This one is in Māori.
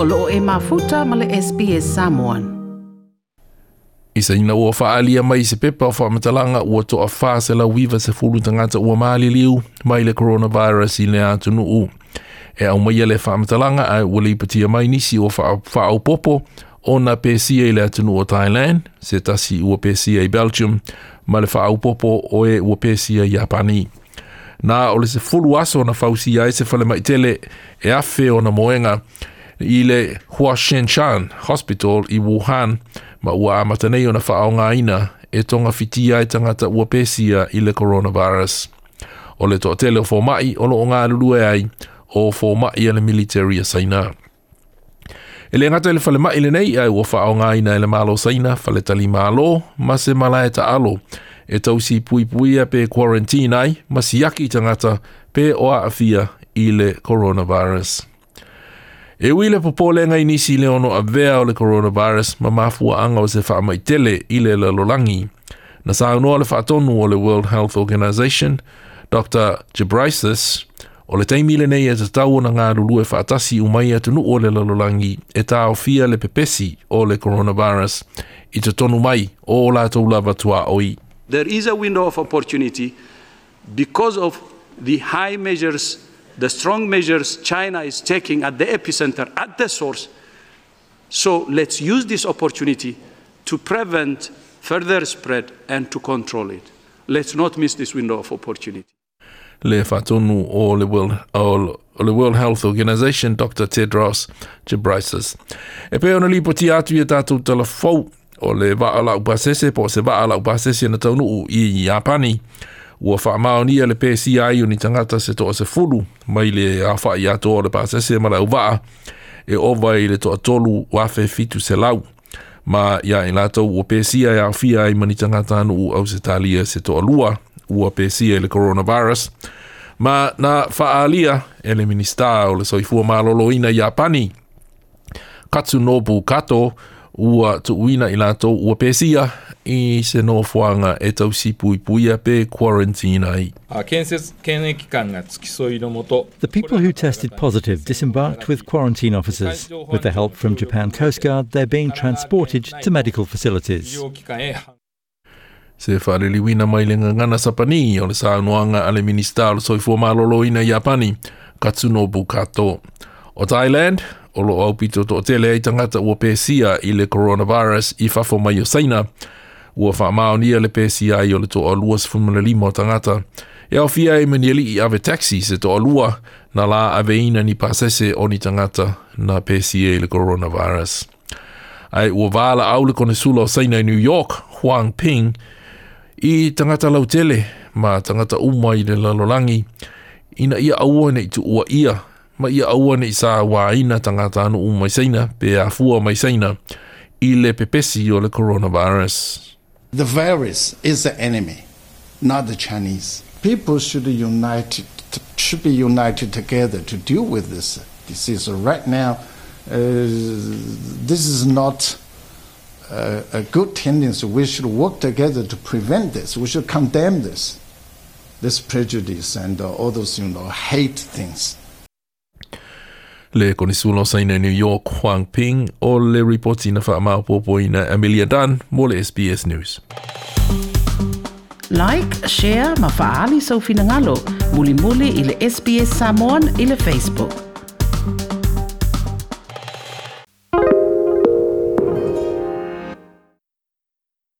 o loo e mafuta ma le SPS Samoan. I sa ina ua faalia mai se pepa o whaamatalanga ua toa faa se la wiva se fulu tangata ua maali liu mai le coronavirus i le atunu u. E au maia le whaamatalanga ai ua leipatia mai nisi o whaau popo o na pēsia i le atunu o Thailand, se tasi ua pēsia i Belgium, ma le whaau popo o e ua pēsia i Japani. Nā, o le se fulu aso na fausia e se whale mai tele e afe o na moenga, i le Hua Shenshan Hospital i Wuhan ma ua amata nei ona whaonga ina e tonga fitia e tangata ua pesia i le coronavirus. O le toa tele o whomai o lo o ngā lulue ai o whomai e le military a saina. E le ngata le whale mai le nei ai ua whaonga ina e le malo saina, whale tali malo, ma se malae ta alo. E tau si pui pui a pe quarantine ai, ma si yaki tangata pe o a afia i le coronavirus. E ngai nisi le ono o le coronavirus ma mafua anga o se i le lalolangi. Na le o le World Health Organization, Dr. Gebrisis, o le nei e na ngā lulu e umai atunu o le lalolangi e tā o fia le pepesi o le coronavirus i te tonu mai o lava tua oi. There is a window of opportunity because of the high measures the strong measures China is taking at the epicenter, at the source. So let's use this opportunity to prevent further spread and to control it. Let's not miss this window of opportunity. Le Fatonu or the World, or the World Health Organization, Dr. Tedros Ghebreyesus. E pe ona li poti atu i tātou tala fau o le vaa lau basese po se vaa lau basese na taunu u i Japani. ua whaamao ni le PCI o ni tangata se toa se fulu mai le awha i ato o le pāsese mara uvaa e owa i le toa tolu wafe fitu se lau ma ia i lātou ua PCI a awhia i mani tangata anu u au se talia se toa lua ua PCI le coronavirus ma na faalia e le minister o le soifua malolo ina i Apani Katsunobu Kato Katsunobu Kato ua tuuina i latou ua pesia i se e pe quarantine ai ah, The people who tested positive disembarked with quarantine officers. With the help from Japan Coast Guard, they're being transported to medical facilities. se whaaleliwina mai le ngangana sapani o le sānuanga ale minista soifua maloloina i Japani, Katsunobu Kato. O Thailand, o lo au pito to tele i tangata ua pēsia i le coronavirus i fafo mai o saina. Ua wha mao nia le pēsia i o le to alua sifumala lima o tangata. E au fia e manieli i ave taxi se to alua na la aveina ni pasese o ni tangata na pēsia i le coronavirus. Ai ua wala au le kone sula o saina i New York, Huang Ping, i tangata lau tele ma tangata umai le lalolangi. Ina ia aua nei tu ua ia ma ia aua sa wāina u pe a fua i le pepesi o le coronavirus. The virus is the enemy, not the Chinese. People should unite, should be united together to deal with this disease. Right now, uh, this is not a, a good tendency. We should work together to prevent this. We should condemn this, this prejudice and uh, all those you know hate things. le konisulo sa ina New York Huang Ping o le reporti na wha ina Amelia Dunn mo le SBS News. Like, share, mafaali sa so ufinangalo, muli muli ili SBS Samoan ili Facebook.